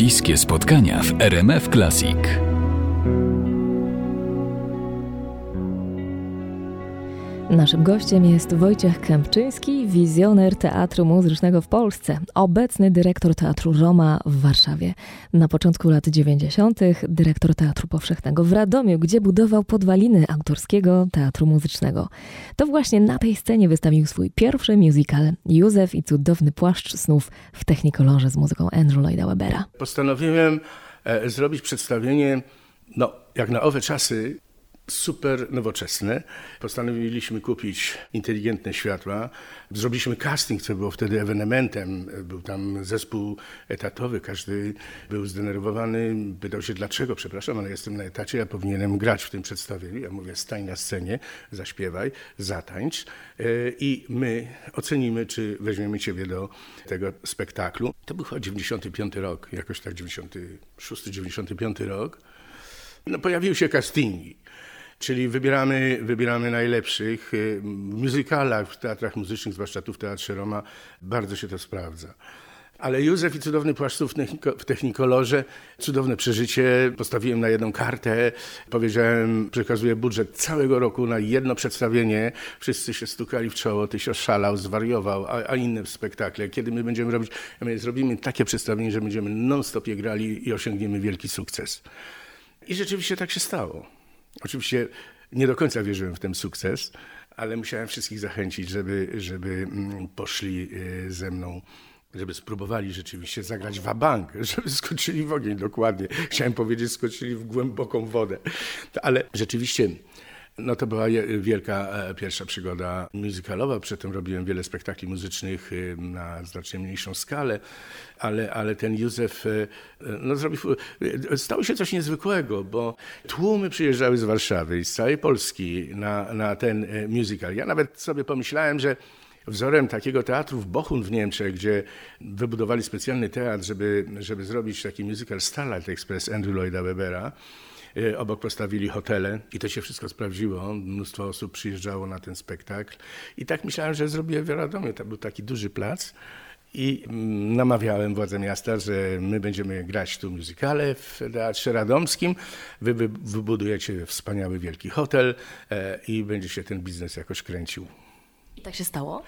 Bliskie spotkania w RMF Classic. Naszym gościem jest Wojciech Kępczyński, wizjoner Teatru Muzycznego w Polsce, obecny dyrektor Teatru Roma w Warszawie. Na początku lat 90. dyrektor Teatru Powszechnego w Radomiu, gdzie budował podwaliny autorskiego Teatru Muzycznego. To właśnie na tej scenie wystawił swój pierwszy musical Józef i cudowny płaszcz snów w Technikolorze z muzyką Andrew Lloyda Webera. Postanowiłem e, zrobić przedstawienie, no jak na owe czasy, super nowoczesne. Postanowiliśmy kupić inteligentne światła. Zrobiliśmy casting, co było wtedy ewenementem. Był tam zespół etatowy, każdy był zdenerwowany. Pytał się, dlaczego, przepraszam, ale jestem na etacie, ja powinienem grać w tym przedstawieniu. Ja mówię, stań na scenie, zaśpiewaj, zatańcz e, i my ocenimy, czy weźmiemy ciebie do tego spektaklu. To był chyba 95 rok, jakoś tak 96-95 rok. No, pojawiły się castingi. Czyli wybieramy, wybieramy najlepszych. W muzykalach, w teatrach muzycznych, zwłaszcza tu w Teatrze Roma, bardzo się to sprawdza. Ale Józef i cudowny płaszcz w Technikolorze, cudowne przeżycie. Postawiłem na jedną kartę, powiedziałem, przekazuję budżet całego roku na jedno przedstawienie. Wszyscy się stukali w czoło, ty się szalał, zwariował, a, a inne spektakle. Kiedy my będziemy robić, my zrobimy takie przedstawienie, że będziemy non-stop je grali i osiągniemy wielki sukces. I rzeczywiście tak się stało. Oczywiście nie do końca wierzyłem w ten sukces, ale musiałem wszystkich zachęcić, żeby, żeby mm, poszli e, ze mną żeby spróbowali rzeczywiście zagrać wabank, żeby skoczyli w ogień dokładnie. Chciałem powiedzieć, skoczyli w głęboką wodę. Ale rzeczywiście no to była wielka e, pierwsza przygoda musicalowa. Przedtem robiłem wiele spektakli muzycznych y, na znacznie mniejszą skalę, ale, ale ten Józef e, no, zrobił, e, stało się coś niezwykłego, bo tłumy przyjeżdżały z Warszawy i z całej Polski na, na ten musical. Ja nawet sobie pomyślałem, że wzorem takiego teatru w Bochum w Niemczech, gdzie wybudowali specjalny teatr, żeby, żeby zrobić taki musical Starlight Express Andrew Lloyda Webera, E, obok postawili hotele i to się wszystko sprawdziło. Mnóstwo osób przyjeżdżało na ten spektakl. I tak myślałem, że zrobię w Radomiu. To był taki duży plac. I mm, namawiałem władze miasta, że my będziemy grać tu muzykale w Teatrze Radomskim, wy wybudujecie wspaniały wielki hotel e, i będzie się ten biznes jakoś kręcił. I tak się stało?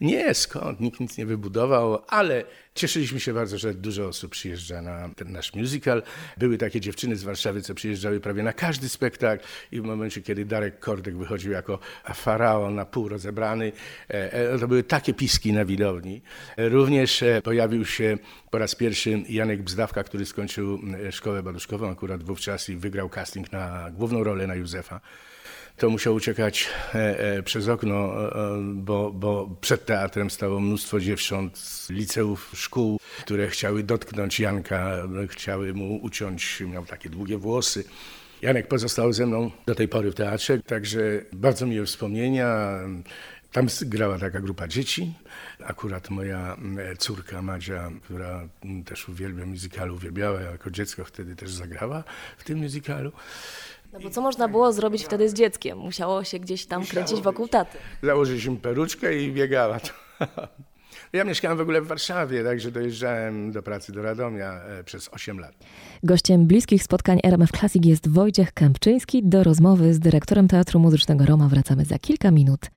Nie, skąd? Nikt nic nie wybudował, ale cieszyliśmy się bardzo, że dużo osób przyjeżdża na ten nasz musical. Były takie dziewczyny z Warszawy, co przyjeżdżały prawie na każdy spektakl i w momencie, kiedy Darek Kordek wychodził jako faraon na pół rozebrany, e, e, to były takie piski na widowni. Również e, pojawił się po raz pierwszy Janek Bzdawka, który skończył szkołę baduszkową akurat wówczas i wygrał casting na główną rolę na Józefa to musiał uciekać e, e, przez okno, e, bo, bo przed teatrem stało mnóstwo dziewcząt z liceów, szkół, które chciały dotknąć Janka, chciały mu uciąć, miał takie długie włosy. Janek pozostał ze mną do tej pory w teatrze, także bardzo miłe wspomnienia. Tam grała taka grupa dzieci. Akurat moja córka Madzia, która też uwielbia muzykalu, uwielbiała jako dziecko wtedy też zagrała w tym muzykalu. No bo co można było zrobić wtedy z dzieckiem? Musiało się gdzieś tam kręcić wokół taty. Założyliśmy peruczkę i biegała. Ja mieszkałem w ogóle w Warszawie, także dojeżdżałem do pracy do Radomia e, przez 8 lat. Gościem bliskich spotkań RMF Classic jest Wojciech Kępczyński. Do rozmowy z dyrektorem Teatru Muzycznego Roma wracamy za kilka minut.